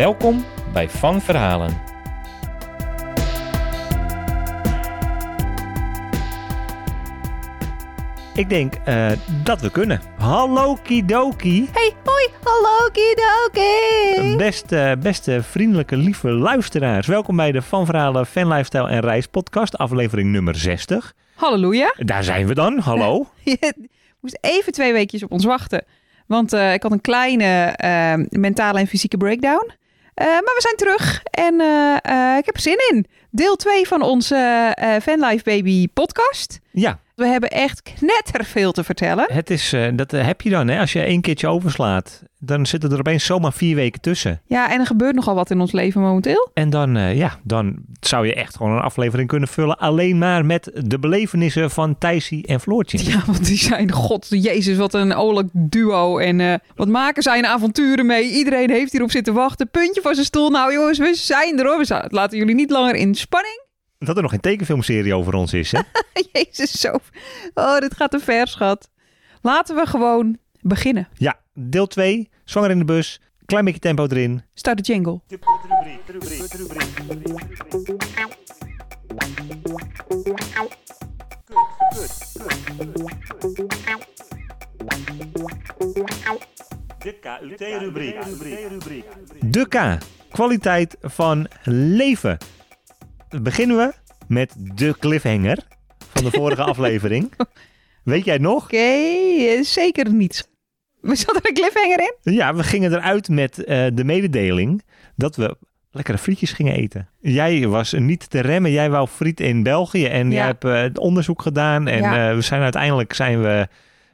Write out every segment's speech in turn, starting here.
Welkom bij Van Verhalen. Ik denk eh, dat we kunnen. Hallo Kidoki. Hey, hoi, hallo Kidoki. Beste, beste vriendelijke, lieve luisteraars. Welkom bij de Van Verhalen Fan Lifestyle en Reis podcast, aflevering nummer 60. Halleluja. Daar zijn we dan, hallo. Je moest even twee weekjes op ons wachten. Want eh, ik had een kleine eh, mentale en fysieke breakdown. Eh, maar we zijn terug en eh, eh, ik heb er zin in. Deel 2 van onze Fanlife Baby podcast. Ja, We hebben echt knetterveel te vertellen. het is, eh, dat eh, heb je dan. Hè? Als je één keertje overslaat, dan zitten er opeens zomaar vier weken tussen. Ja, en er gebeurt nogal wat in ons leven momenteel. En dan, eh, ja, dan zou je echt gewoon een aflevering kunnen vullen. Alleen maar met de belevenissen van Thijsie en Floortje. Ja, want die zijn, god, jezus, wat een oorlijk duo. En wat maken zij een avonturen mee. Iedereen heeft hierop zitten wachten. Puntje van zijn stoel. Nou jongens, we zijn er hoor. We laten jullie niet langer in spanning. Dat er nog geen tekenfilmserie over ons is, hè? Jezus, zo. Oh, dit gaat te ver, schat. Laten we gewoon beginnen. ja, deel 2, zwanger in de bus. Klein beetje tempo erin. Start de jingle. De KUT-rubriek. De K. Kwaliteit van leven. Beginnen we met de cliffhanger van de vorige aflevering. Weet jij het nog? Oké, eh, zeker niet. We zat er een cliffhanger in? Ja, we gingen eruit met eh, de mededeling dat we lekkere frietjes gingen eten. Jij was niet te remmen. Jij wou friet in België en Ja. jij hebt eh, het onderzoek gedaan. En Ja. we zijn uiteindelijk zijn we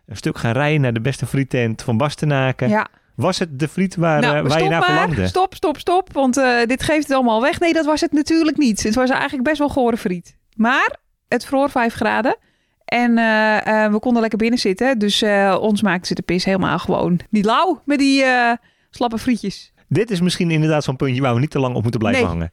een stuk gaan rijden naar de beste friettent van Bastenaken. Ja. Was het de friet waar, nou, eh, waar je naar maar. verlangde? Stop, stop, stop. Want eh, dit geeft het allemaal weg. Nee, dat was het natuurlijk niet. Het was eigenlijk best wel gore friet. Maar het vroor 5 graden. En eh, we konden lekker binnen zitten. Dus ons maakte ze de pis helemaal gewoon niet lauw met die slappe frietjes. Dit is misschien inderdaad zo'n puntje waar we niet te lang op moeten blijven Nee. hangen.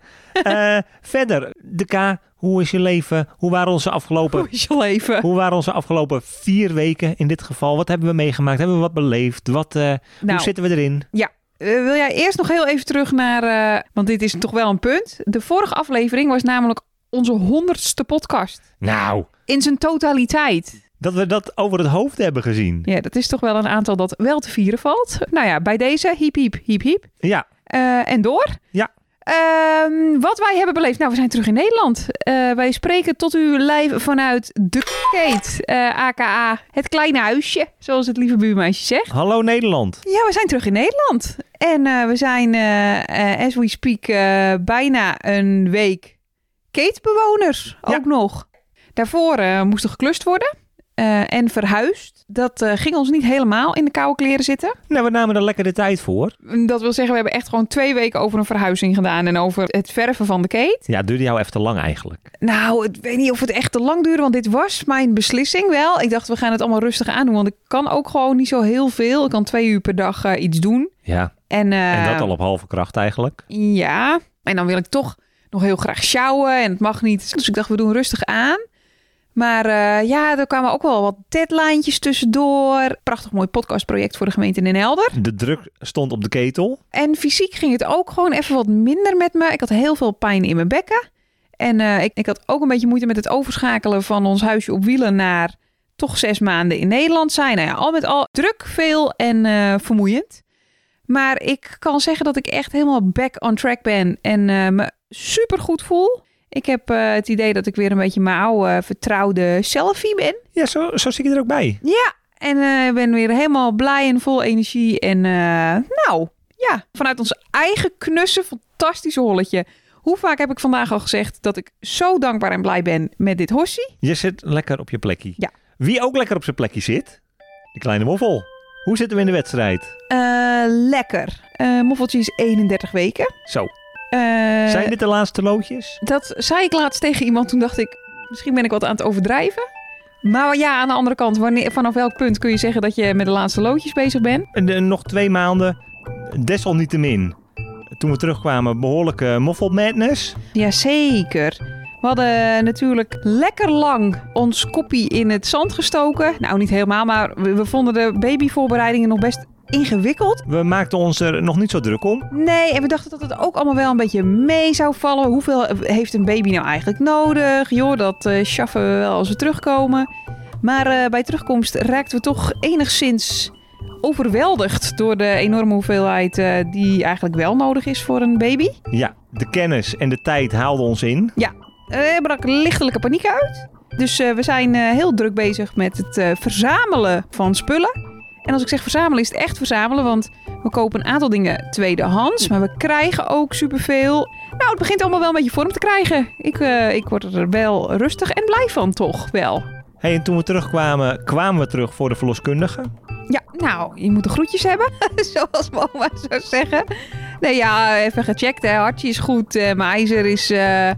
Eh, verder, de K. Hoe is je leven? Hoe waren onze afgelopen Hoe is je leven? Hoe waren onze afgelopen vier weken in dit geval? Wat hebben we meegemaakt? Hebben we wat beleefd? Wat, eh, Nou, Hoe zitten we erin? Eh, wil jij eerst nog heel even terug naar... want dit is toch wel een punt. De vorige aflevering was namelijk onze honderdste podcast. Nou, In zijn totaliteit. Dat we dat over het hoofd hebben gezien. Ja, dat is toch wel een aantal dat wel te vieren valt. Nou ja, bij deze hiep hiep hiep hiep. Ja, Eh, en door. Ja. Ehm, wat wij hebben beleefd. Nou, we zijn terug in Nederland. Eh, wij spreken tot u live vanuit de Kate. eh, aka het kleine huisje, zoals het lieve buurmeisje zegt. hallo Nederland. Ja, we zijn terug in Nederland. En eh, we zijn, eh, eh, as we speak, eh, bijna een week Kate-bewoners Ja. ook nog. Daarvoor eh, moest er geklust worden eh, en verhuisd. Dat eh, ging ons niet helemaal in de koude kleren zitten. Nou, we namen er lekker de tijd voor. Dat wil zeggen, we hebben echt gewoon twee weken over een verhuizing gedaan en over het verven van de Kate. Ja, het duurde jou even te lang eigenlijk. Nou, ik weet niet of het echt te lang duurde, want dit was mijn beslissing wel. Ik dacht, we gaan het allemaal rustig aandoen, want ik kan ook gewoon niet zo heel veel. Ik kan twee uur per dag eh, iets doen. Ja, En, en dat al op halve kracht eigenlijk. Ja, en dan wil ik toch nog heel graag sjouwen en het mag niet. Dus ik dacht, we doen rustig aan. Maar eh, ja, er kwamen ook wel wat deadline'tjes tussendoor. Prachtig mooi podcastproject voor de gemeente Den Helder. De druk stond op de ketel. En fysiek ging het ook gewoon even wat minder met me. Ik had heel veel pijn in mijn bekken. En eh, ik, ik had ook een beetje moeite met het overschakelen van ons huisje op wielen naar toch zes maanden in Nederland zijn. Nou ja, al met al druk, veel en eh, vermoeiend. Maar ik kan zeggen dat ik echt helemaal back on track ben en me super goed voel. Ik heb eh, het idee dat ik weer een beetje mijn oude vertrouwde selfie ben. Ja, zo, zo zie ik er ook bij. Ja, en eh, ik ben weer helemaal blij en vol energie. En eh, nou, ja, vanuit ons eigen knusse, fantastische holletje. Hoe vaak heb ik vandaag al gezegd dat ik zo dankbaar en blij ben met dit hossie? Je zit lekker op je plekje. Ja. Wie ook lekker op zijn plekje zit? De kleine moffel. Hoe zitten we in de wedstrijd? Lekker. Eh, Moffeltje is 31 weken. Zo, zijn dit de laatste loodjes? Dat zei ik laatst tegen iemand. Toen dacht ik, misschien ben ik wat aan het overdrijven. Maar ja, aan de andere kant, wanneer, vanaf welk punt kun je zeggen dat je met de laatste loodjes bezig bent? En, eh, nog twee maanden, desalniettemin. Toen we terugkwamen, behoorlijke moffel madness. Jazeker. We hadden natuurlijk lekker lang ons koppie in het zand gestoken. Nou, niet helemaal, maar we, we vonden de babyvoorbereidingen nog best ingewikkeld. We maakten ons er nog niet zo druk om. Nee, en we dachten dat het ook allemaal wel een beetje mee zou vallen. Hoeveel heeft een baby nou eigenlijk nodig? Joh, dat eh schaffen we wel als we terugkomen. Maar eh, bij terugkomst raakten we toch enigszins overweldigd door de enorme hoeveelheid eh, die eigenlijk wel nodig is voor een baby. Ja, de kennis en de tijd haalden ons in. Er brak lichtelijke paniek uit. Dus we zijn heel druk bezig met het verzamelen van spullen. En als ik zeg verzamelen, is het echt verzamelen. Want we kopen een aantal dingen tweedehands. Maar we krijgen ook superveel. Nou, het begint allemaal wel een beetje vorm te krijgen. Ik, eh, ik word er wel rustig en blij van, toch wel. Hey, en toen we terugkwamen, kwamen we terug voor de verloskundige. Ja, nou, je moet de groetjes hebben. Zoals mama zou zeggen. Nee, ja, even gecheckt. Hè. Hartje is goed. eh, mijn ijzer is eh,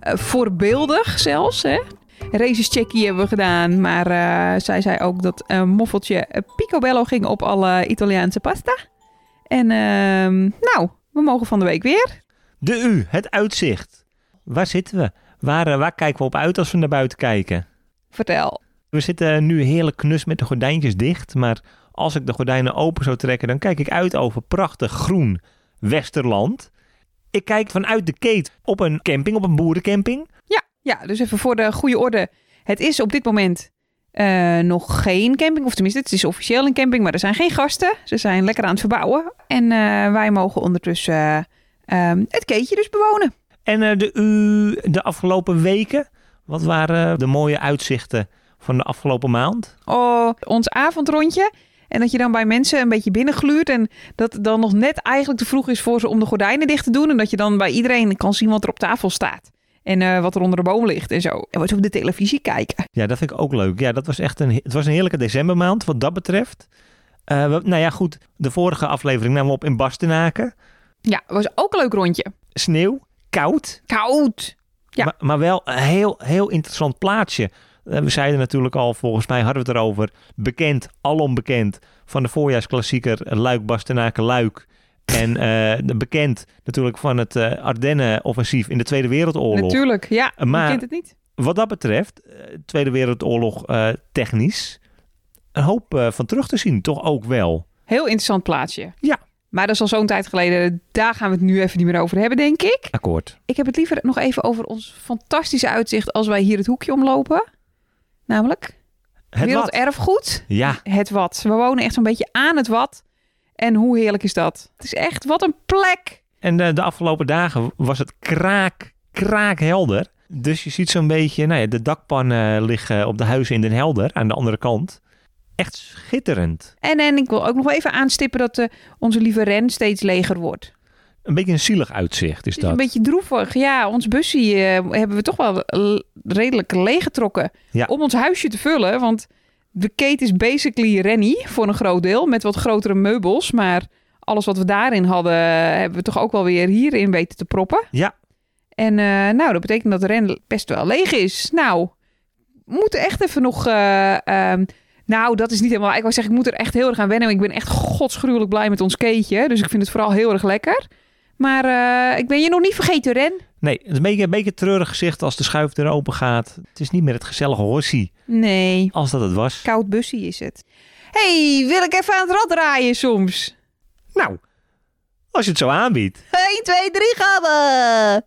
voorbeeldig zelfs. Hè. Races checkie hebben we gedaan. Maar eh, zij zei ook dat een moffeltje eh, picobello ging op alle Italiaanse pasta. En ehm, nou, we mogen van de week weer. De U, het uitzicht. Waar zitten we? Waar, eh, waar kijken we op uit als we naar buiten kijken? Vertel. We zitten nu heerlijk knus met de gordijntjes dicht. Maar als ik de gordijnen open zou trekken, dan kijk ik uit over prachtig groen Westerland. Ik kijk vanuit de keet op een camping, op een boerencamping. Ja, dus even voor de goede orde. Het is op dit moment eh, nog geen camping. Of tenminste, het is officieel een camping, maar er zijn geen gasten. Ze zijn lekker aan het verbouwen. En eh, wij mogen ondertussen eh, ehm, het keetje dus bewonen. En de U de afgelopen weken. Wat waren de mooie uitzichten van de afgelopen maand? Oh, ons avondrondje. En dat je dan bij mensen een beetje binnengluurt. En dat het dan nog net eigenlijk te vroeg is voor ze om de gordijnen dicht te doen. En dat je dan bij iedereen kan zien wat er op tafel staat. En eh, wat er onder de boom ligt en zo. En wat op de televisie kijken. Ja, dat vind ik ook leuk. Ja, dat was echt een, het was een heerlijke decembermaand wat dat betreft. Eh, we- nou ja, goed. De vorige aflevering namen we op in Bastenaken. Ja, was ook een leuk rondje. Sneeuw, koud. Koud. Ja. Maar, maar wel een heel, heel interessant plaatsje. Eh, we zeiden natuurlijk al, volgens mij hadden we het erover. Bekend, alom bekend, van de voorjaarsklassieker Luik, Bastenaken, Luik. En eh, bekend natuurlijk van het eh Ardennen-offensief in de Tweede Wereldoorlog. Natuurlijk, ja. Maar- kent het niet. Wat dat betreft, eh, Tweede Wereldoorlog technisch, een hoop van terug te zien. Toch ook wel. Heel interessant plaatsje. Ja. Maar dat is al zo'n tijd geleden. Daar gaan we het nu even niet meer over hebben, denk ik. Akkoord. Ik heb het liever nog even over ons fantastische uitzicht als wij hier het hoekje omlopen. Namelijk Het werelderfgoed. Ja, Het wat. We wonen echt zo'n beetje aan het wat. En hoe heerlijk is dat? Het is echt, wat een plek. en eh, de afgelopen dagen was het kraak, kraakhelder. Dus je ziet zo'n beetje nou ja, de dakpannen liggen op de huizen in Den Helder aan de andere kant. Echt schitterend. En, en ik wil ook nog even aanstippen dat eh, onze lieve Ren steeds leger wordt. Een beetje een zielig uitzicht is is een dat. beetje droevig. Ja, ons busje eh, hebben we toch wel eh, redelijk leeggetrokken. Ja. Om ons huisje te vullen. Want de kate is basically Rennie voor een groot deel. Met wat grotere meubels. Maar alles wat we daarin hadden, hebben we toch ook wel weer hierin weten te proppen. Ja. En eh, nou, dat betekent dat de Ren best wel leeg is. Nou, we moeten echt even nog... eh, ehm, nou, dat is niet helemaal... Ik wou zeggen, ik moet er echt heel erg aan wennen. Ik ben echt godsgruwelijk blij met ons keetje. Dus ik vind het vooral heel erg lekker. Maar eh, ik ben je nog niet vergeten, Ren. Nee, het is een beetje een beetje een treurig gezicht als de schuifdeur open gaat. Het is niet meer het gezellige hossie Nee, als dat het was. koud bussie is het. hey, wil ik even aan het rad draaien soms? Nou, als je het zo aanbiedt. 1, 2, 3, gaan we!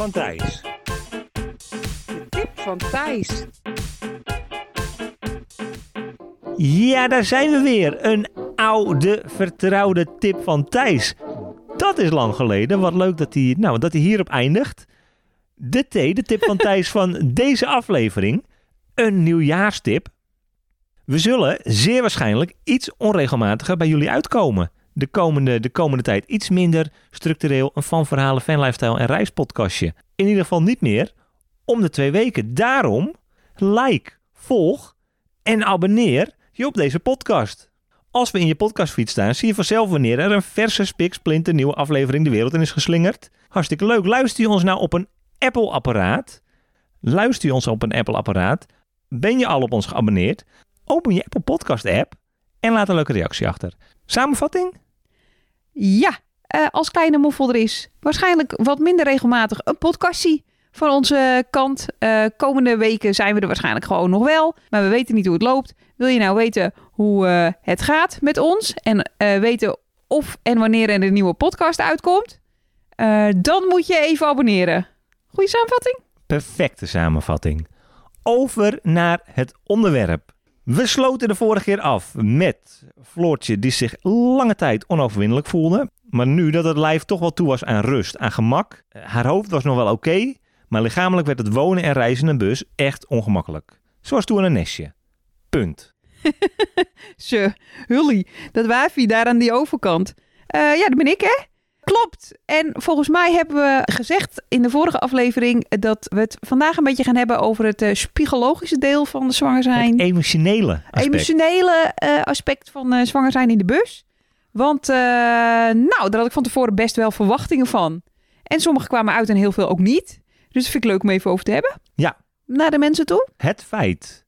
Van Thijs. De tip van Thijs. Ja, daar zijn we weer. Een oude, vertrouwde tip van Thijs. Dat is lang geleden. Wat leuk dat hij, nou, dat hij hierop eindigt. De T, de tip van Thijs van deze aflevering. Een nieuwjaarstip. We zullen zeer waarschijnlijk iets onregelmatiger bij jullie uitkomen de komende, de komende tijd iets minder structureel een van verhalen, fan lifestyle en reispodcastje. In ieder geval niet meer om de twee weken. Daarom like, volg en abonneer je op deze podcast. Als we in je podcastfeed staan, zie je vanzelf wanneer er een verse spiksplinter nieuwe aflevering de wereld in is geslingerd. Hartstikke leuk. Luister je ons nou op een Apple-apparaat? Luister je ons op een Apple-apparaat? Ben je al op ons geabonneerd? Open je Apple Podcast-app en laat een leuke reactie achter. Samenvatting? Ja, eh, als kleine moffel er is waarschijnlijk wat minder regelmatig een podcastie van onze kant. Uh, komende weken zijn we er waarschijnlijk gewoon nog wel, maar we weten niet hoe het loopt. Wil je nou weten hoe uh, het gaat met ons en weten of en wanneer er een nieuwe podcast uitkomt? dan moet je even abonneren. Goeie samenvatting? Perfecte samenvatting. Over naar het onderwerp. We sloten de vorige keer af met Floortje die zich lange tijd onoverwinnelijk voelde. Maar nu dat het lijf toch wel toe was aan rust, aan gemak. Haar hoofd was nog wel oké, maar lichamelijk werd het wonen en reizen in een bus echt ongemakkelijk. Zoals toen een nestje. Punt. Ze, Hully, dat wijfie daar aan die overkant. Uh, ja, dat ben ik hè? Klopt. En volgens mij hebben we gezegd in de vorige aflevering dat we het vandaag een beetje gaan hebben over het uh, psychologische deel van de zwanger zijn. Het emotionele aspect. Emotionele uh, aspect van uh, zwanger zijn in de bus. Want nou, daar had ik van tevoren best wel verwachtingen van. En sommige kwamen uit en heel veel ook niet. Dus dat vind ik leuk om even over te hebben. Ja. Naar de mensen toe. Het feit.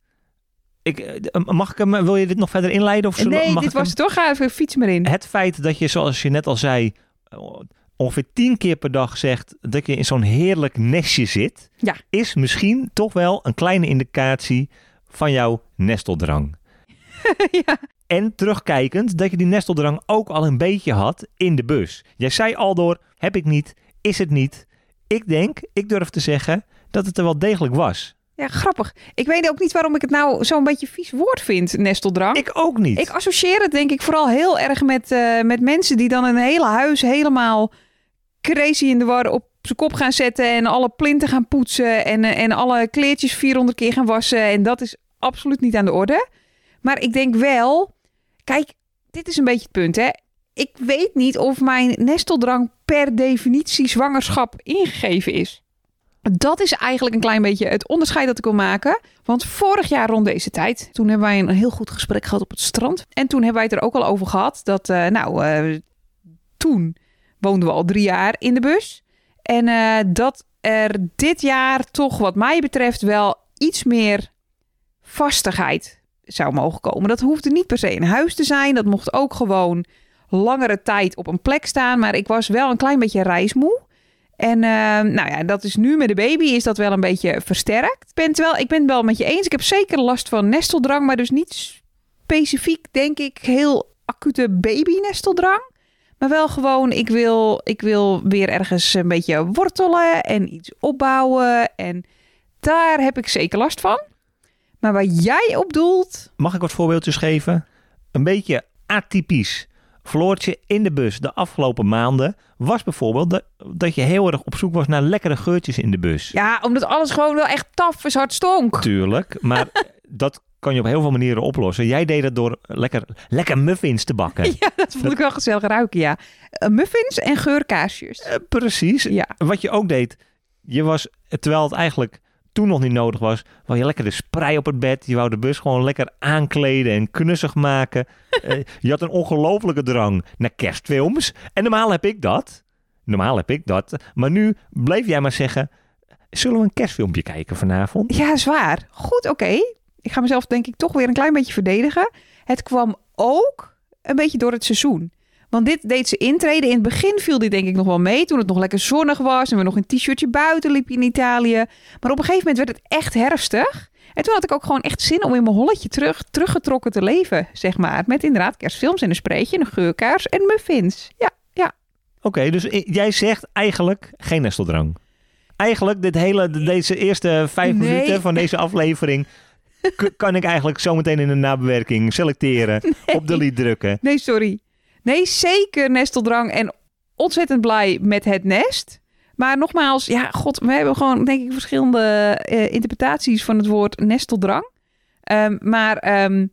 Ik, mag ik hem, wil je dit nog verder inleiden? Of nee, dit was het toch? Ga even fiets maar in. Het feit dat je, zoals je net al zei, ongeveer tien keer per dag zegt dat je in zo'n heerlijk nestje zit, ja. is misschien toch wel een kleine indicatie van jouw nesteldrang. ja. En terugkijkend dat je die nesteldrang ook al een beetje had in de bus. Jij zei al door, heb ik niet, is het niet. Ik denk, ik durf te zeggen, dat het er wel degelijk was. Ja, grappig. Ik weet ook niet waarom ik het nou zo'n beetje vies woord vind, nesteldrang. Ik ook niet. Ik associeer het denk ik vooral heel erg met, uh, met mensen die dan een hele huis helemaal crazy in de war op zijn kop gaan zetten en alle plinten gaan poetsen en, eh, en alle kleertjes 400 keer gaan wassen. En dat is absoluut niet aan de orde. Maar ik denk wel, kijk, dit is een beetje het punt hè. Ik weet niet of mijn nesteldrang per definitie zwangerschap ingegeven is. Dat is eigenlijk een klein beetje het onderscheid dat ik wil maken. Want vorig jaar rond deze tijd, toen hebben wij een heel goed gesprek gehad op het strand. En toen hebben wij het er ook al over gehad dat, uh, nou, uh, toen woonden we al drie jaar in de bus. En uh, dat er dit jaar toch wat mij betreft wel iets meer vastigheid zou mogen komen. Dat hoefde niet per se een huis te zijn. Dat mocht ook gewoon langere tijd op een plek staan. Maar ik was wel een klein beetje reismoe. En uh, nou ja, dat is nu met de baby is dat wel een beetje versterkt. Ik ben, wel, ik ben het wel met je eens. Ik heb zeker last van nesteldrang, maar dus niet specifiek, denk ik, heel acute baby-nesteldrang. Maar wel gewoon, ik wil, ik wil weer ergens een beetje wortelen en iets opbouwen. En daar heb ik zeker last van. Maar waar jij op doelt... Mag ik wat voorbeeldjes geven? Een beetje atypisch. Floortje in de bus de afgelopen maanden was bijvoorbeeld dat, dat je heel erg op zoek was naar lekkere geurtjes in de bus. Ja, omdat alles gewoon wel echt taf is hard stonk. Tuurlijk, maar dat kan je op heel veel manieren oplossen. Jij deed dat door lekker, lekker muffins te bakken. Ja, dat vond ik wel gezellig ruiken, ja. Uh, muffins en geurkaarsjes. Uh, precies. Ja. Wat je ook deed, je was, terwijl het eigenlijk toen nog niet nodig was, wou je lekker de sprei op het bed. Je wou de bus gewoon lekker aankleden en knussig maken. uh, je had een ongelofelijke drang naar kerstfilms. En normaal heb ik dat. Normaal heb ik dat. Maar nu bleef jij maar zeggen, zullen we een kerstfilmpje kijken vanavond? Ja, zwaar. Goed, oké. Ik ga mezelf denk ik toch weer een klein beetje verdedigen. Het kwam ook een beetje door het seizoen. Want dit deed ze intreden. In het begin viel dit denk ik nog wel mee. Toen het nog lekker zonnig was. En we nog een t-shirtje buiten liepen in Italië. Maar op een gegeven moment werd het echt herfstig. En toen had ik ook gewoon echt zin om in mijn holletje terug, teruggetrokken te leven, zeg maar. Met inderdaad kerstfilms en een spreetje, een geurkaars en muffins. Ja, ja. Oké, dus jij zegt eigenlijk geen nesteldrang. Eigenlijk dit hele, deze eerste vijf Nee. minuten van deze aflevering... kan ik eigenlijk zometeen in de nabewerking selecteren, Nee. op delete drukken. Nee, sorry. Nee, zeker nesteldrang en ontzettend blij met het nest. Maar nogmaals, ja, god, we hebben gewoon, denk ik, verschillende eh, interpretaties van het woord nesteldrang. Ehm, maar ehm,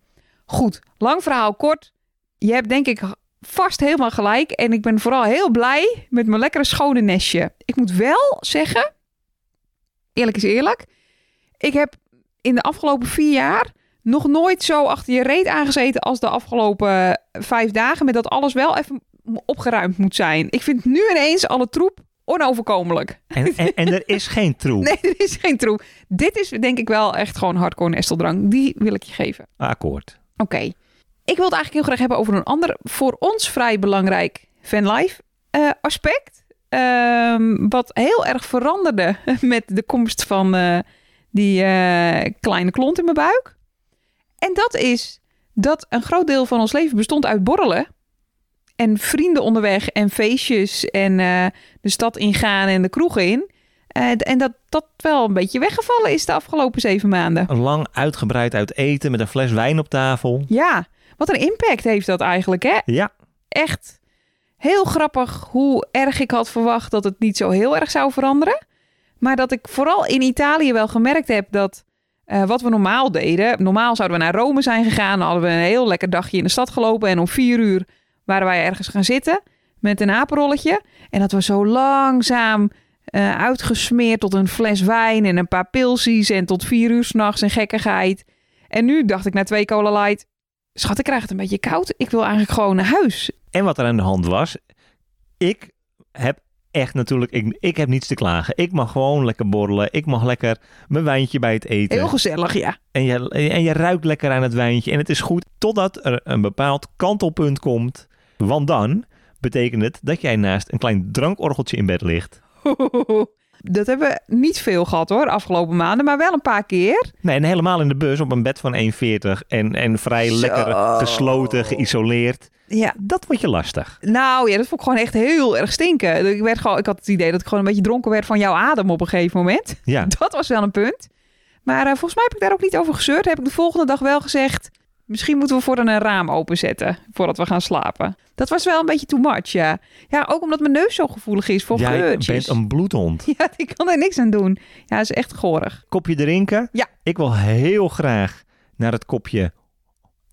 goed, lang verhaal kort. Je hebt denk ik vast helemaal gelijk. En ik ben vooral heel blij met mijn lekkere schone nestje. Ik moet wel zeggen, eerlijk is eerlijk. Ik heb in de afgelopen vier jaar nog nooit zo achter je reet aangezeten als de afgelopen vijf dagen. Met dat alles wel even opgeruimd moet zijn. Ik vind nu ineens alle troep onoverkomelijk. En, en, en er is geen troep. Nee, er is geen troep. Dit is denk ik wel echt gewoon hardcore nesteldrang. Die wil ik je geven. Akkoord. Oké. Ik wil het eigenlijk heel graag hebben over een ander, voor ons vrij belangrijk fanlife eh aspect. Ehm, wat heel erg veranderde met de komst van eh, die eh, kleine klont in mijn buik. En dat is dat een groot deel van ons leven bestond uit borrelen. En vrienden onderweg en feestjes en eh, de stad ingaan en de kroegen in. Eh, en dat dat wel een beetje weggevallen is de afgelopen zeven maanden. Lang uitgebreid uit eten met een fles wijn op tafel. Ja, wat een impact heeft dat eigenlijk, hè? Ja, Echt heel grappig hoe erg ik had verwacht dat het niet zo heel erg zou veranderen. Maar dat ik vooral in Italië wel gemerkt heb dat eh, wat we normaal deden. Normaal zouden we naar Rome zijn gegaan. Hadden we een heel lekker dagje in de stad gelopen. En om vier uur waren wij ergens gaan zitten met een apenrolletje. En dat was zo langzaam eh, uitgesmeerd tot een fles wijn en een paar pilsies. En tot vier uur s'nachts en gekkigheid. En nu dacht ik na twee cola light... Schat, ik krijg het een beetje koud. Ik wil eigenlijk gewoon naar huis. en wat er aan de hand was. Ik heb echt natuurlijk, ik, ik heb niets te klagen. Ik mag gewoon lekker borrelen. Ik mag lekker mijn wijntje bij het eten. Heel gezellig, ja. En je, en je ruikt lekker aan het wijntje. En het is goed totdat er een bepaald kantelpunt komt. Want dan betekent het dat jij naast een klein drankorgeltje in bed ligt. Dat hebben we niet veel gehad hoor, afgelopen maanden, maar wel een paar keer. Nee, en helemaal in de bus op een bed van 1,40 en, en vrij Zo. lekker gesloten, geïsoleerd. Ja, Dat wordt je lastig. nou ja, dat vond ik gewoon echt heel erg stinken. Ik, werd gewoon, ik had het idee dat ik gewoon een beetje dronken werd van jouw adem op een gegeven moment. Ja, Dat was wel een punt. Maar eh, volgens mij heb ik daar ook niet over gezeurd. Heb ik de volgende dag wel gezegd, misschien moeten we voor een raam openzetten voordat we gaan slapen. Dat was wel een beetje too much, ja. Ja, ook omdat mijn neus zo gevoelig is voor jij geurtjes. bent een bloedhond. Ja, ik kan er niks aan doen. Ja, dat is echt gorig. Kopje drinken? Ja. Ik wil heel graag naar het kopje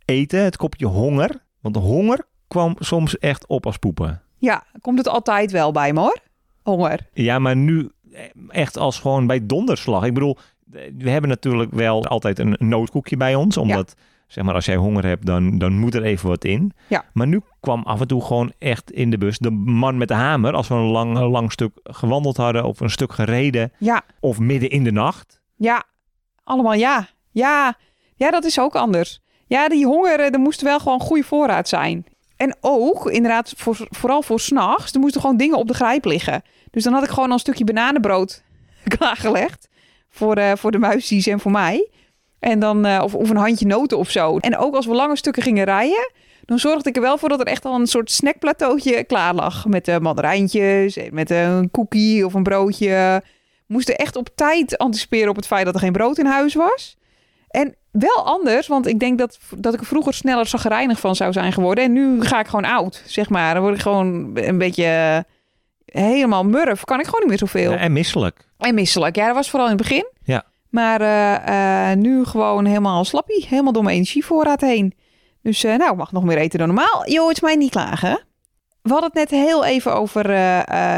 eten, het kopje honger. Want de honger kwam soms echt op als poepen. Ja, komt het altijd wel bij me hoor. Honger. Ja, maar nu eh, echt als gewoon bij donderslag. Ik bedoel, eh, we hebben natuurlijk wel altijd een noodkoekje bij ons. Omdat, zeg maar, als jij honger hebt, dan, dan moet er even wat in. Ja. Maar nu kwam af en toe gewoon echt in de bus de man met de hamer. Als we een lang, lang stuk gewandeld hadden of een stuk gereden. Ja, Of midden in de nacht. ja. Allemaal ja. Ja, ja dat is ook anders. Ja, die honger, eh, er moest wel gewoon goede voorraad zijn. En ook, inderdaad, voor, vooral voor s'nachts, er moesten gewoon dingen op de grijp liggen. Dus dan had ik gewoon al een stukje bananenbrood klaargelegd. Voor, eh, voor de muisjes en voor mij. En dan, eh, of, een handje noten of zo. En ook als we lange stukken gingen rijden, dan zorgde ik er wel voor dat er echt al een soort snackplateautje klaar lag. Met uh, mandarijntjes, met een cookie of een broodje. Moesten echt op tijd anticiperen op het feit dat er geen brood in huis was. En wel anders, want ik denk dat, dat ik er vroeger sneller zagrijnig van zou zijn geworden. En nu ga ik gewoon oud, zeg maar. Dan word ik gewoon een beetje eh, helemaal murf. Kan ik gewoon niet meer zoveel. Ja, en misselijk. En misselijk. Ja, dat was vooral in het begin. Ja. Maar eh, eh, nu gewoon helemaal slappie. Helemaal door mijn energievoorraad heen. Dus nou, ik mag nog meer eten dan normaal. Jo, het is mij niet klagen. We hadden het net heel even over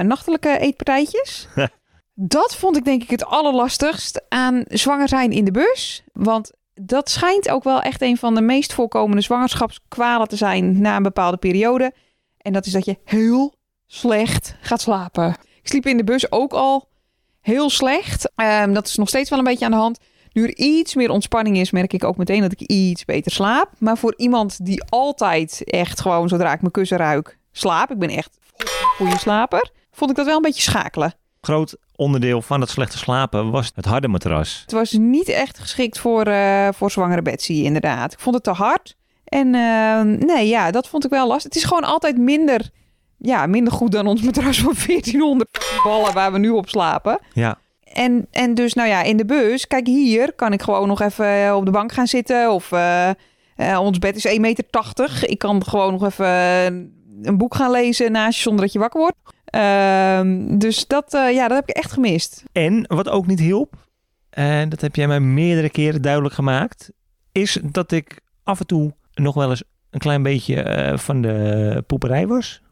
nachtelijke eetpartijtjes. dat vond ik denk ik het allerlastigst aan zwanger zijn in de bus. Want dat schijnt ook wel echt een van de meest voorkomende zwangerschapskwalen te zijn na een bepaalde periode. En dat is dat je heel slecht gaat slapen. Ik sliep in de bus ook al heel slecht. Ehm, dat is nog steeds wel een beetje aan de hand. Nu er iets meer ontspanning is, merk ik ook meteen dat ik iets beter slaap. Maar voor iemand die altijd echt gewoon, zodra ik mijn kussen ruik, slaap. Ik ben echt een goede slaper. Vond ik dat wel een beetje schakelen. Groot onderdeel van het slechte slapen was het harde matras. Het was niet echt geschikt voor, eh, voor zwangere Betsy, inderdaad. Ik vond het te hard. En ehm, nee, ja, dat vond ik wel lastig. Het is gewoon altijd minder, ja, minder goed dan ons matras van 1400 ballen waar we nu op slapen. Ja, En, en dus, nou ja, in de bus, kijk hier, kan ik gewoon nog even eh, op de bank gaan zitten. Of eh, eh, ons bed is 1,80 meter. Ik kan gewoon nog even eh, een boek gaan lezen naast je zonder dat je wakker wordt. Ehm, dus dat, eh, ja, dat heb ik echt gemist. En wat ook niet hielp, en dat heb jij mij meerdere keren duidelijk gemaakt, is dat ik af en toe nog wel eens een klein beetje eh, van de poeperij was?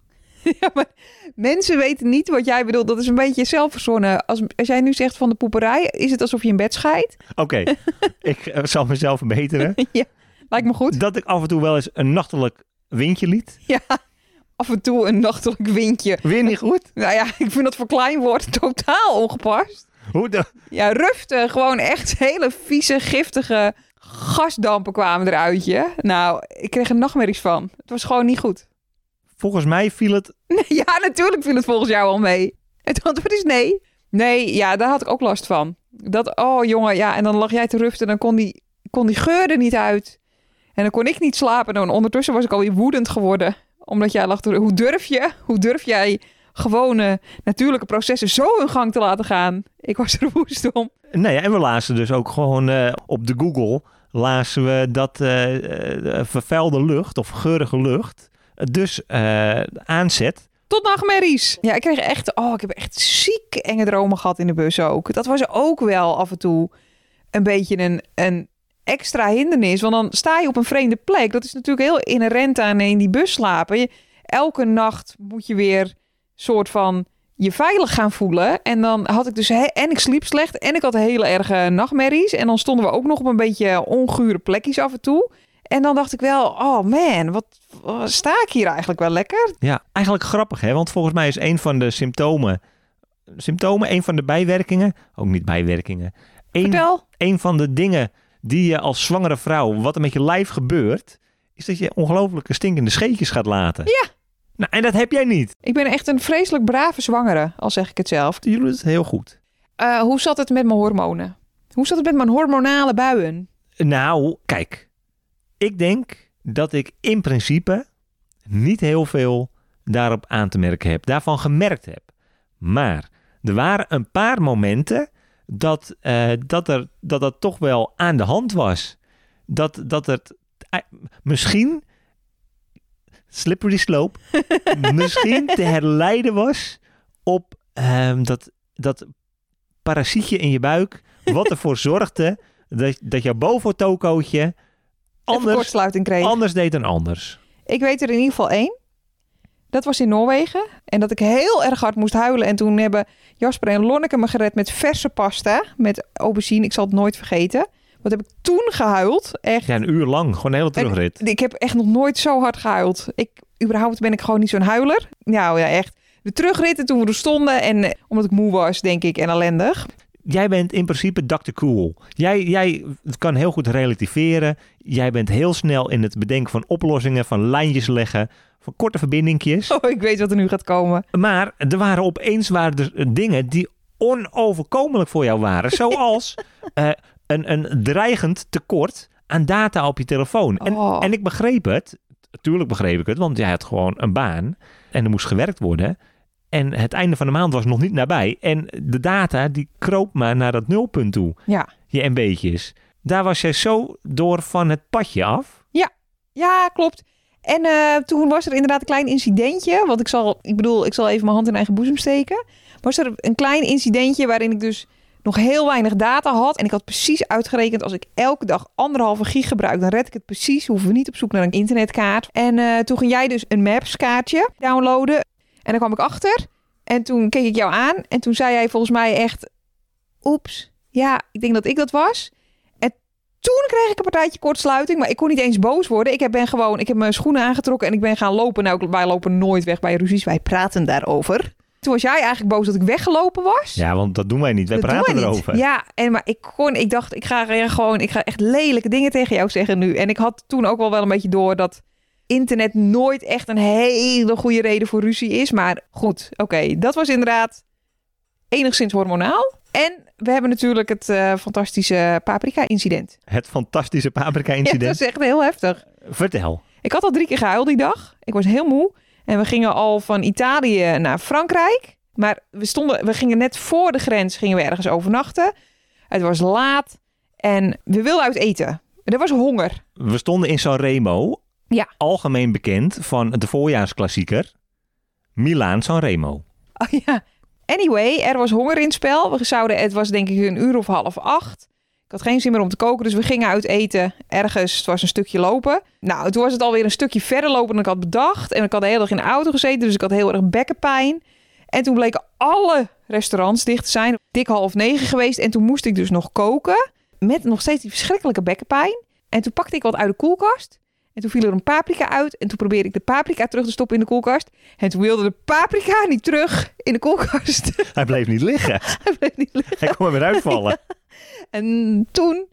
Ja, maar mensen weten niet wat jij bedoelt. Dat is een beetje zelfverzonnen. Als, als jij nu zegt van de poeperij, is het alsof je in bed scheidt? Oké, ik eh, zal mezelf verbeteren. ja, lijkt me goed. Dat ik af en toe wel eens een nachtelijk windje liet. Ja, af en toe een nachtelijk windje. Weer niet goed? Nou ja, ik vind dat voor klein woord totaal ongepast. Hoe de... Ja, rufte. Gewoon echt hele vieze, giftige gasdampen kwamen eruit je. Nou, ik kreeg er nachtmerries van. Het was gewoon niet goed. Volgens mij viel het... ja, natuurlijk viel het volgens jou al mee. Het antwoord is nee. Nee, ja, daar had ik ook last van. Dat, oh jongen, ja, en dan lag jij te ruften en dan kon die, kon die geur er niet uit. En dan kon ik niet slapen. En ondertussen was ik alweer woedend geworden. Omdat jij lag te Hoe durf je? Hoe durf jij gewone natuurlijke processen zo in gang te laten gaan? Ik was er woest om. Nee, en we lazen dus ook gewoon eh, op de Google... lazen we dat eh, vervuilde lucht of geurige lucht... dus aanzet Tot nachtmerries. Ja, ik kreeg echt... Oh, ik heb echt ziek enge dromen gehad in de bus ook. Dat was ook wel af en toe een beetje een, een extra hindernis. Want dan sta je op een vreemde plek. Dat is natuurlijk heel inherent aan in die bus slapen. Je, elke nacht moet je weer soort van je veilig gaan voelen. En dan had ik dus... he- en ik sliep slecht en ik had hele erge nachtmerries. En dan stonden we ook nog op een beetje ongure plekjes af en toe. En dan dacht ik wel, oh man, wat, wat sta ik hier eigenlijk wel lekker? Ja, eigenlijk grappig hè, want volgens mij is een van de symptomen, symptomen, een van de bijwerkingen, ook niet bijwerkingen, een, Vertel. een van de dingen die je als zwangere vrouw, wat er met je lijf gebeurt, is dat je ongelooflijke stinkende scheetjes gaat laten. Ja. Nou, en dat heb jij niet. Ik ben echt een vreselijk brave zwangere, al zeg ik het zelf. Jullie doen het heel goed. Eh, hoe zat het met mijn hormonen? Hoe zat het met mijn hormonale buien? Nou, kijk, ik denk dat ik in principe niet heel veel daarop aan te merken heb, daarvan gemerkt heb. Maar er waren een paar momenten dat, eh, dat, er, dat dat toch wel aan de hand was. Dat, dat het eh, misschien, slippery slope, misschien te herleiden was op ehm, dat, dat parasietje in je buik, wat ervoor zorgde dat, dat jouw boventokootje Even anders, kreeg. anders deed dan anders. Ik weet er in ieder geval één. Dat was in Noorwegen. En dat ik heel erg hard moest huilen. En toen hebben Jasper en Lonneke me gered met verse pasta. Met aubergine. Ik zal het nooit vergeten. Wat heb ik toen gehuild? Echt. Ja, een uur lang, gewoon een hele terugrit. Ik heb echt nog nooit zo hard gehuild. Ik, überhaupt ben ik gewoon niet zo'n huiler. Nou ja, echt. De terugritten toen we er stonden. En eh, omdat ik moe was, denk ik, en ellendig. Jij bent in principe Dr. Cool. Jij, jij kan heel goed relativeren. Jij bent heel snel in het bedenken van oplossingen, van lijntjes leggen, van korte verbindingjes. Oh, ik weet wat er nu gaat komen. Maar er waren opeens waren er dingen die onoverkomelijk voor jou waren. Zoals eh, een, een dreigend tekort aan data op je telefoon. En, Oh. en ik begreep het. Tuurlijk begreep ik het, want jij had gewoon een baan. En er moest gewerkt worden. En het einde van de maand was nog niet nabij. En de data die kroop maar naar dat nulpunt toe. Ja. Je MB'tjes. Daar was jij zo door van het padje af. Ja, klopt. En eh, toen was er inderdaad een klein incidentje. Want ik zal, ik bedoel, ik zal even mijn hand in eigen boezem steken. Was er een klein incidentje waarin ik dus nog heel weinig data had. En ik had precies uitgerekend, als ik elke dag anderhalve gig gebruik, dan red ik het precies. Hoeven we niet op zoek naar een internetkaart. En eh, toen ging jij dus een Maps kaartje downloaden. En daar kwam ik achter. En toen keek ik jou aan. En toen zei jij volgens mij echt, oeps, ja, ik denk dat ik dat was. En toen kreeg ik een partijtje kortsluiting, maar ik kon niet eens boos worden. Ik heb, ben gewoon, ik heb mijn schoenen aangetrokken en ik ben gaan lopen. Nou, wij lopen nooit weg bij ruzies, wij praten daarover. Toen was jij eigenlijk boos dat ik weggelopen was. Ja, want dat doen wij niet. Wij Dat praten wij niet. erover. Ja, en maar ik kon, ik dacht, ik ga gewoon, ik ga echt lelijke dingen tegen jou zeggen nu. En ik had toen ook wel wel een beetje door dat internet nooit echt een hele goede reden voor ruzie is. Maar goed, oké, dat was inderdaad enigszins hormonaal. En we hebben natuurlijk het eh, fantastische paprika-incident. Het fantastische Ja, paprika-incident. dat is echt heel heftig. Vertel. Ik had al drie keer gehuild die dag. Ik was heel moe. En we gingen al van Italië naar Frankrijk. Maar we, stonden, we gingen net voor de grens gingen we ergens overnachten. Het was laat. En we wilden uit eten. Er was honger. We stonden in Sanremo. Ja. Algemeen bekend van de voorjaarsklassieker. Milaan Sanremo. Oh ja. Anyway, er was honger in het spel. We zouden, het was denk ik een uur of half acht. Ik had geen zin meer om te koken, dus we gingen uit eten ergens. Het was een stukje lopen. Nou, toen was het alweer een stukje verder lopen dan ik had bedacht. En ik had de hele dag in de auto gezeten, dus ik had heel erg bekkenpijn. En toen bleken alle restaurants dicht te zijn. Dik half negen geweest. En toen moest ik dus nog koken. Met nog steeds die verschrikkelijke bekkenpijn. En toen pakte ik wat uit de koelkast. En toen viel er een paprika uit. En toen probeerde ik de paprika terug te stoppen in de koelkast. En toen wilde de paprika niet terug in de koelkast. Hij bleef niet liggen. Hij bleef niet liggen. Hij kon er weer uitvallen. En toen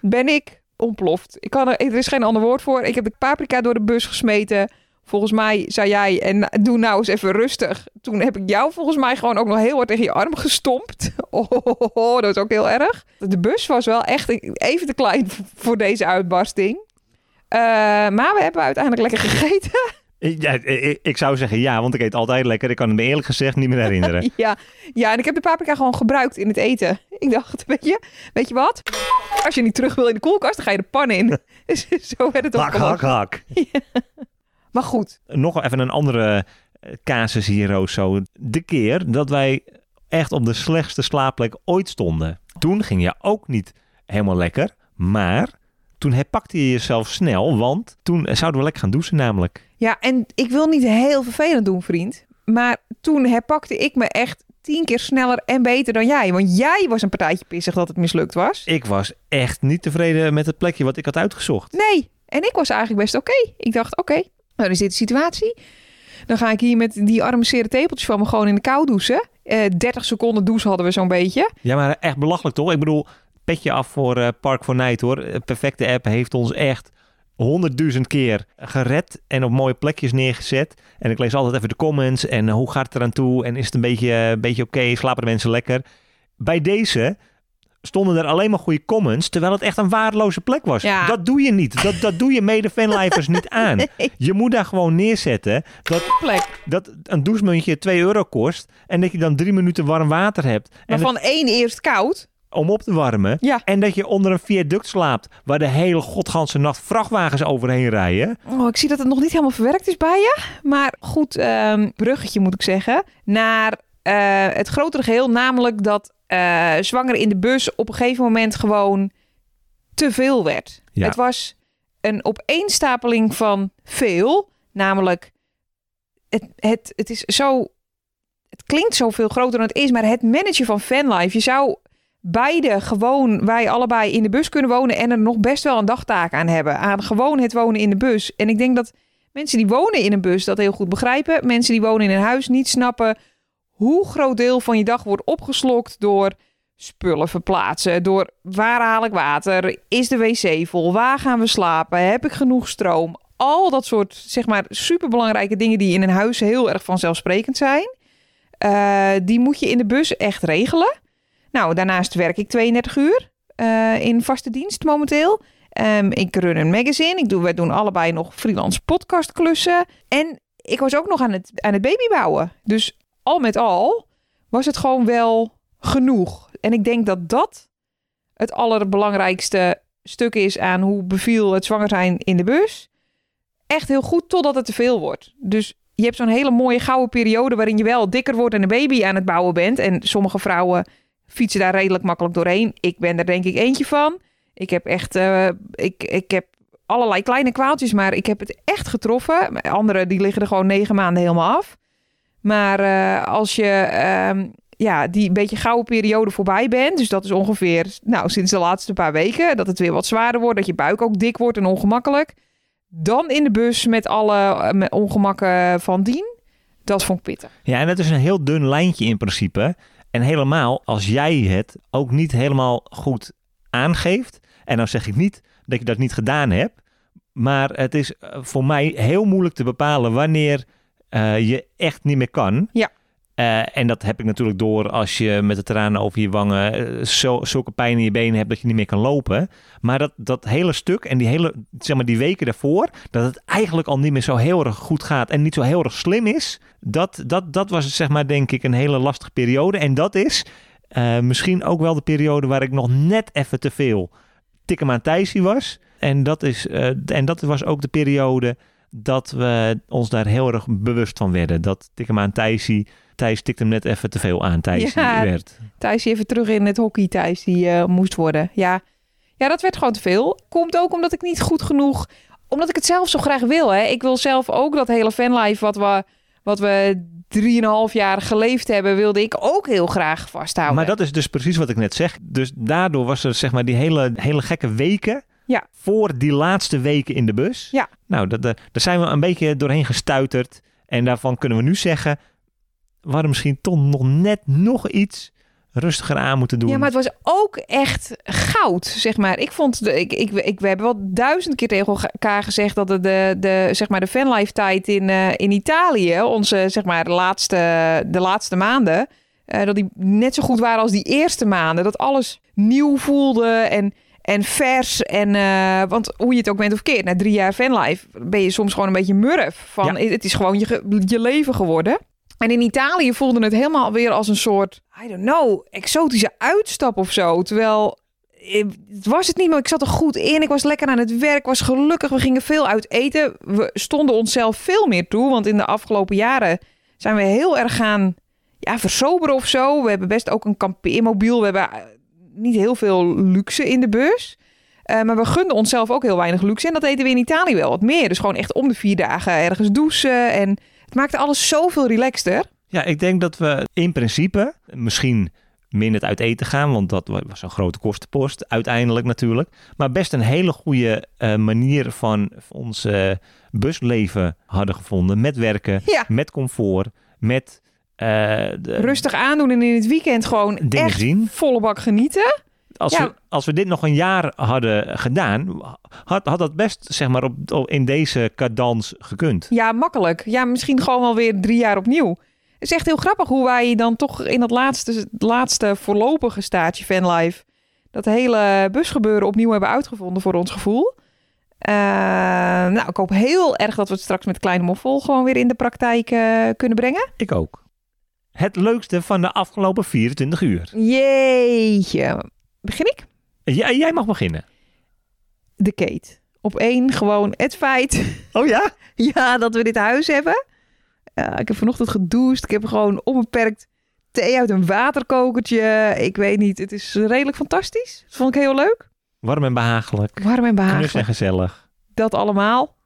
ben ik ontploft. Ik kan er, er is geen ander woord voor. Ik heb de paprika door de bus gesmeten. Volgens mij zei jij, en doe nou eens even rustig. Toen heb ik jou volgens mij gewoon ook nog heel hard tegen je arm gestompt. Oh, dat is ook heel erg. De bus was wel echt even te klein voor deze uitbarsting. Uh, maar we hebben uiteindelijk lekker gegeten. Ja, ik, zou zeggen ja, want ik eet altijd lekker. Ik kan het me eerlijk gezegd niet meer herinneren. ja, ja, en ik heb de paprika gewoon gebruikt in het eten. Ik dacht, weet je, weet je wat? Als je niet terug wil in de koelkast, dan ga je de pan in. Zo werd het ook. Hak, hak, hak. Ja. Maar goed. Nog even een andere eh, casus hier, Roos. De keer dat wij echt op de slechtste slaapplek ooit stonden. Toen ging je ook niet helemaal lekker, maar toen herpakte je jezelf snel, want toen zouden we lekker gaan douchen namelijk. Ja, en ik wil niet heel vervelend doen, vriend. Maar toen herpakte ik me echt tien keer sneller en beter dan jij. Want jij was een partijtje pissig dat het mislukt was. Ik was echt niet tevreden met het plekje wat ik had uitgezocht. Nee, en ik was eigenlijk best oké. Ik dacht, oké, nou is dit de situatie. Dan ga ik hier met die arme seren tepeltjes van me gewoon in de kou douchen. Uh, eh, 30 seconden douche hadden we zo'n beetje. Ja, maar echt belachelijk toch? Ik bedoel, petje af voor uh, Park for Night hoor. perfecte app heeft ons echt honderdduizend keer gered en op mooie plekjes neergezet. En ik lees altijd even de comments en eh, hoe gaat het eraan toe en is het een beetje, een beetje oké, slapen de mensen lekker. Bij deze stonden er alleen maar goede comments, terwijl het echt een waardeloze plek was. Ja. Dat doe je niet. Dat, dat doe je mede fanlifers niet aan. Je moet daar gewoon neerzetten dat, plek. dat een douchemuntje 2 euro kost en dat je dan drie minuten warm water hebt. Maar van één eerst koud om op te warmen. Ja. En dat je onder een viaduct slaapt waar de hele godganse nacht vrachtwagens overheen rijden. Oh, ik zie dat het nog niet helemaal verwerkt is bij je. Maar goed, um, bruggetje moet ik zeggen. Naar uh, het grotere geheel, namelijk dat uh, zwanger in de bus op een gegeven moment gewoon te veel werd. Ja. Het was een opeenstapeling van veel, namelijk het, het, het is zo het klinkt zoveel groter dan het is, maar het managen van fanlife. Je zou beide gewoon, wij allebei in de bus kunnen wonen en er nog best wel een dagtaak aan hebben. Aan gewoon het wonen in de bus. En ik denk dat mensen die wonen in een bus dat heel goed begrijpen. Mensen die wonen in een huis niet snappen hoe groot deel van je dag wordt opgeslokt door spullen verplaatsen. Door waar haal ik water? Is de wc vol? Waar gaan we slapen? Heb ik genoeg stroom? Al dat soort, zeg maar, superbelangrijke dingen die in een huis heel erg vanzelfsprekend zijn. Uh, die moet je in de bus echt regelen. Nou, daarnaast werk ik 32 uur uh, in vaste dienst momenteel. Um, ik run een magazine. Ik doe, wij doen allebei nog freelance podcastklussen. En ik was ook nog aan het, aan het baby bouwen. Dus al met al was het gewoon wel genoeg. En ik denk dat dat het allerbelangrijkste stuk is aan hoe beviel het zwanger zijn in de bus. Echt heel goed totdat het te veel wordt. Dus je hebt zo'n hele mooie gouden periode waarin je wel dikker wordt en een baby aan het bouwen bent. En sommige vrouwen fietsen daar redelijk makkelijk doorheen. Ik ben er denk ik eentje van. Ik heb echt, uh, ik, ik heb allerlei kleine kwaaltjes, maar ik heb het echt getroffen. Anderen die liggen er gewoon negen maanden helemaal af. Maar uh, als je uh, ja, die beetje gouden periode voorbij bent, dus dat is ongeveer nou, sinds de laatste paar weken, dat het weer wat zwaarder wordt, dat je buik ook dik wordt en ongemakkelijk. Dan in de bus met alle eh, ongemakken van dien. Dat vond ik pittig. Ja, en het is een heel dun lijntje in principe. En helemaal als jij het ook niet helemaal goed aangeeft. En dan zeg ik niet dat je dat niet gedaan hebt. Maar het is eh, voor mij heel moeilijk te bepalen wanneer uh, je echt niet meer kan. Ja. Uh, en dat heb ik natuurlijk door als je met de tranen over je wangen zo, zulke pijn in je benen hebt dat je niet meer kan lopen. Maar dat, dat hele stuk en die hele, zeg maar die weken daarvoor, dat het eigenlijk al niet meer zo heel erg goed gaat en niet zo heel erg slim is. Dat, dat, dat was zeg maar denk ik een hele lastige periode. En dat is uh, misschien ook wel de periode waar ik nog net even te veel tikken aan Thijsie was. En dat, is, en dat was ook de periode dat we ons daar heel erg bewust van werden. Dat tikken aan Thijsie... Thijs tikte hem net even te veel aan. Thijs ja, werd. Thijs even terug in het hockey Thijs die uh, moest worden. Ja, Ja, dat werd gewoon te veel. Komt ook omdat ik niet goed genoeg... Omdat ik het zelf zo graag wil. Hè. Ik wil zelf ook dat hele fanlife wat we, wat we drieënhalf jaar geleefd hebben... wilde ik ook heel graag vasthouden. Maar dat is dus precies wat ik net zeg. Dus daardoor was er zeg maar die hele, hele gekke weken... Ja. Voor die laatste weken in de bus. Ja. Nou, dat, dat- daar zijn we een beetje doorheen gestuiterd. En daarvan kunnen we nu zeggen... We hadden misschien toch nog net nog iets rustiger aan moeten doen. Ja, maar het was ook echt goud, zeg maar. Ik vond, de, ik, ik, ik, we hebben wel duizend keer tegen elkaar gezegd dat de, de, de, zeg maar de fanlife tijd in, eh, in Italië, onze zeg maar de laatste, de laatste maanden, eh, dat die net zo goed waren als die eerste maanden. Dat alles nieuw voelde en, en vers. En, eh, want hoe je het ook bent of keert, na drie jaar fanlife ben je soms gewoon een beetje murf. Van, Het is gewoon je, je leven geworden. En in Italië voelde het helemaal weer als een soort, I don't know, exotische uitstap of zo. Terwijl eh, het was het niet, maar ik zat er goed in. Ik was lekker aan het werk, was gelukkig. We gingen veel uit eten. We stonden onszelf veel meer toe, want in de afgelopen jaren zijn we heel erg gaan ja, versoberen of zo. We hebben best ook een kampeermobiel. We hebben eh, niet heel veel luxe in de bus. Eh, maar we gunden onszelf ook heel weinig luxe. En dat deden we in Italië wel wat meer. Dus gewoon echt om de vier dagen ergens douchen. En het maakte alles zoveel relaxter. Ja, ik denk dat we in principe misschien minder uit eten gaan, want dat wa- was een grote kostenpost uiteindelijk natuurlijk. Maar best een hele goede eh, manier van ons busleven hadden gevonden. Met werken, Ja. met comfort, met eh, de, Rustig aandoen en in het weekend gewoon echt zien. volle bak genieten. Als, Ja. we, als we dit nog een jaar hadden gedaan, had, had dat best zeg maar op, op- in deze cadans gekund. Ja, makkelijk. Ja, misschien gewoon wel weer drie jaar opnieuw. Het is echt heel grappig hoe wij dan toch in dat laatste, laatste voorlopige staatje fanlife... dat hele busgebeuren opnieuw hebben uitgevonden voor ons gevoel. Eh, nou, ik hoop heel erg dat we het straks met Kleine Moffel gewoon weer in de praktijk eh, kunnen brengen. Ik ook. Het leukste van de afgelopen 24 uur. Jeetje. Begin ik? Jij, jij mag beginnen. De Kate. Op één gewoon het feit Oh ja? Ja, dat we dit huis hebben. Ja, ik heb vanochtend gedoucht. Ik heb gewoon onbeperkt thee uit een waterkokertje. Ik weet niet, het is redelijk fantastisch. Dat vond ik heel leuk. Warm en behagelijk. Warm en Knus en behagelijk. gezellig. Dat allemaal.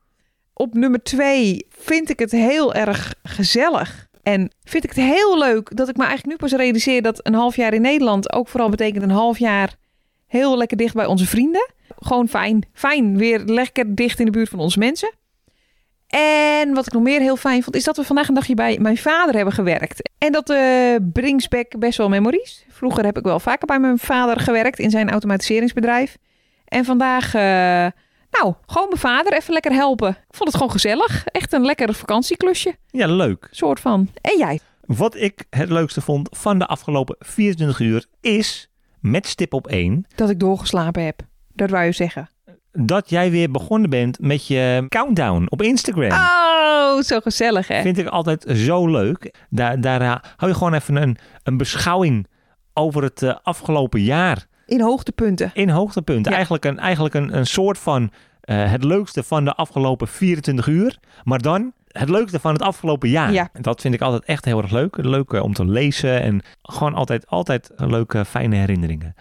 Op nummer twee vind ik het heel erg gezellig. En vind ik het heel leuk dat ik me eigenlijk nu pas realiseer dat een half jaar in Nederland ook vooral betekent een half jaar heel lekker dicht bij onze vrienden. Gewoon fijn. Fijn. Weer lekker dicht in de buurt van onze mensen. En wat ik nog meer heel fijn vond, is dat we vandaag een dagje bij mijn vader hebben gewerkt. En dat eh brings back best wel memories. Vroeger heb ik wel vaker bij mijn vader gewerkt in zijn automatiseringsbedrijf. En vandaag, eh, nou, gewoon mijn vader even lekker helpen. Ik vond het gewoon gezellig. Echt een lekker vakantieklusje, Ja, leuk. soort van. En jij? Wat ik het leukste vond van de afgelopen 24 uur is, met stip op één, Dat ik doorgeslapen heb. Dat wou je zeggen. dat jij weer begonnen bent met je countdown op Instagram. Oh, zo gezellig hè? Vind ik altijd zo leuk. Daar, daar hou je gewoon even een, een beschouwing over het eh, afgelopen jaar In hoogtepunten. in hoogtepunten. Ja. Eigenlijk, een, eigenlijk een, een soort van eh, het leukste van de afgelopen 24 uur. Maar dan het leukste van het afgelopen jaar. Ja. Dat vind ik altijd echt heel erg leuk. Leuk eh, om te lezen en gewoon altijd, altijd leuke, fijne herinneringen.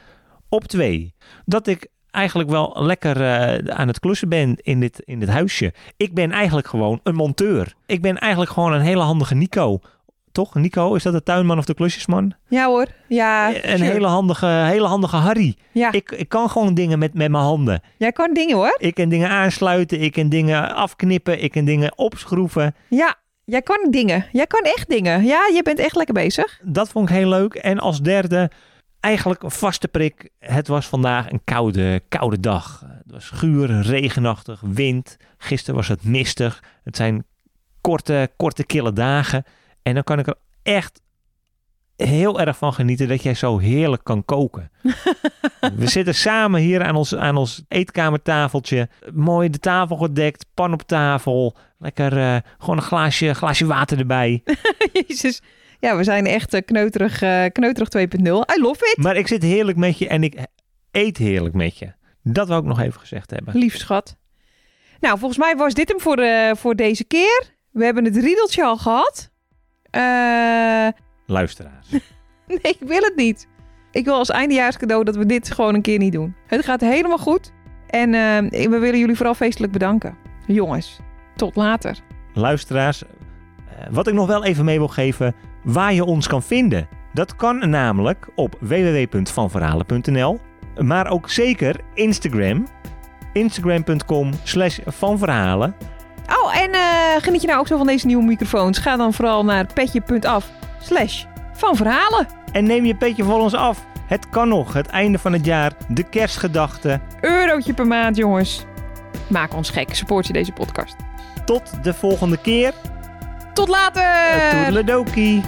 Op twee, dat ik eigenlijk wel lekker eh, aan het klussen ben in dit, in dit huisje. Ik ben eigenlijk gewoon een monteur. Ik ben eigenlijk gewoon een hele handige Nico. Toch, Nico? Is dat de tuinman of de klusjesman? Ja hoor. Ja, een sure. hele handige, hele handige Harry. ja. Ik, ik kan gewoon dingen met, met mijn handen. jij kan dingen hoor. Ik kan dingen aansluiten, ik kan dingen afknippen, ik kan dingen opschroeven. Ja, jij kan dingen. Jij kan echt dingen. Ja, je bent echt lekker bezig. Dat vond ik heel leuk. En als derde, eigenlijk een vaste prik. Het was vandaag een koude, koude dag. Het was guur, regenachtig, wind. Gisteren was het mistig. Het zijn korte, korte, kille dagen. En dan kan ik er echt heel erg van genieten dat jij zo heerlijk kan koken. We zitten samen hier aan ons, aan ons eetkamertafeltje. Mooi de tafel gedekt, pan op tafel. Lekker eh, gewoon een glaasje, glaasje water erbij. Jezus. Ja, we zijn echt eh, kneuterig, eh, kneuterig 2.0. I love it. Maar ik zit heerlijk met je en ik eet heerlijk met je. Dat wil ik nog even gezegd hebben. Lief schat. Nou, volgens mij was dit hem voor, voor deze keer. We hebben het riedeltje al gehad. Eh, Luisteraars. nee, ik wil het niet. Ik wil als eindejaarscadeau dat we dit gewoon een keer niet doen. Het gaat helemaal goed. En eh, we willen jullie vooral feestelijk bedanken. Jongens, tot later. Luisteraars, eh, wat ik nog wel even mee wil geven, waar je ons kan vinden. Dat kan namelijk op www.vanverhalen.nl, maar ook zeker Instagram. Instagram.com slash vanverhalen. Oh, en eh, geniet je nou ook zo van deze nieuwe microfoons? Ga dan vooral naar petje.af slash van verhalen. En neem je petje voor ons af. Het kan nog, het einde van het jaar, de kerstgedachte. Eurotje per maand, jongens. Maak ons gek, support je deze podcast. Tot de volgende keer. Tot later! Toedeledokie.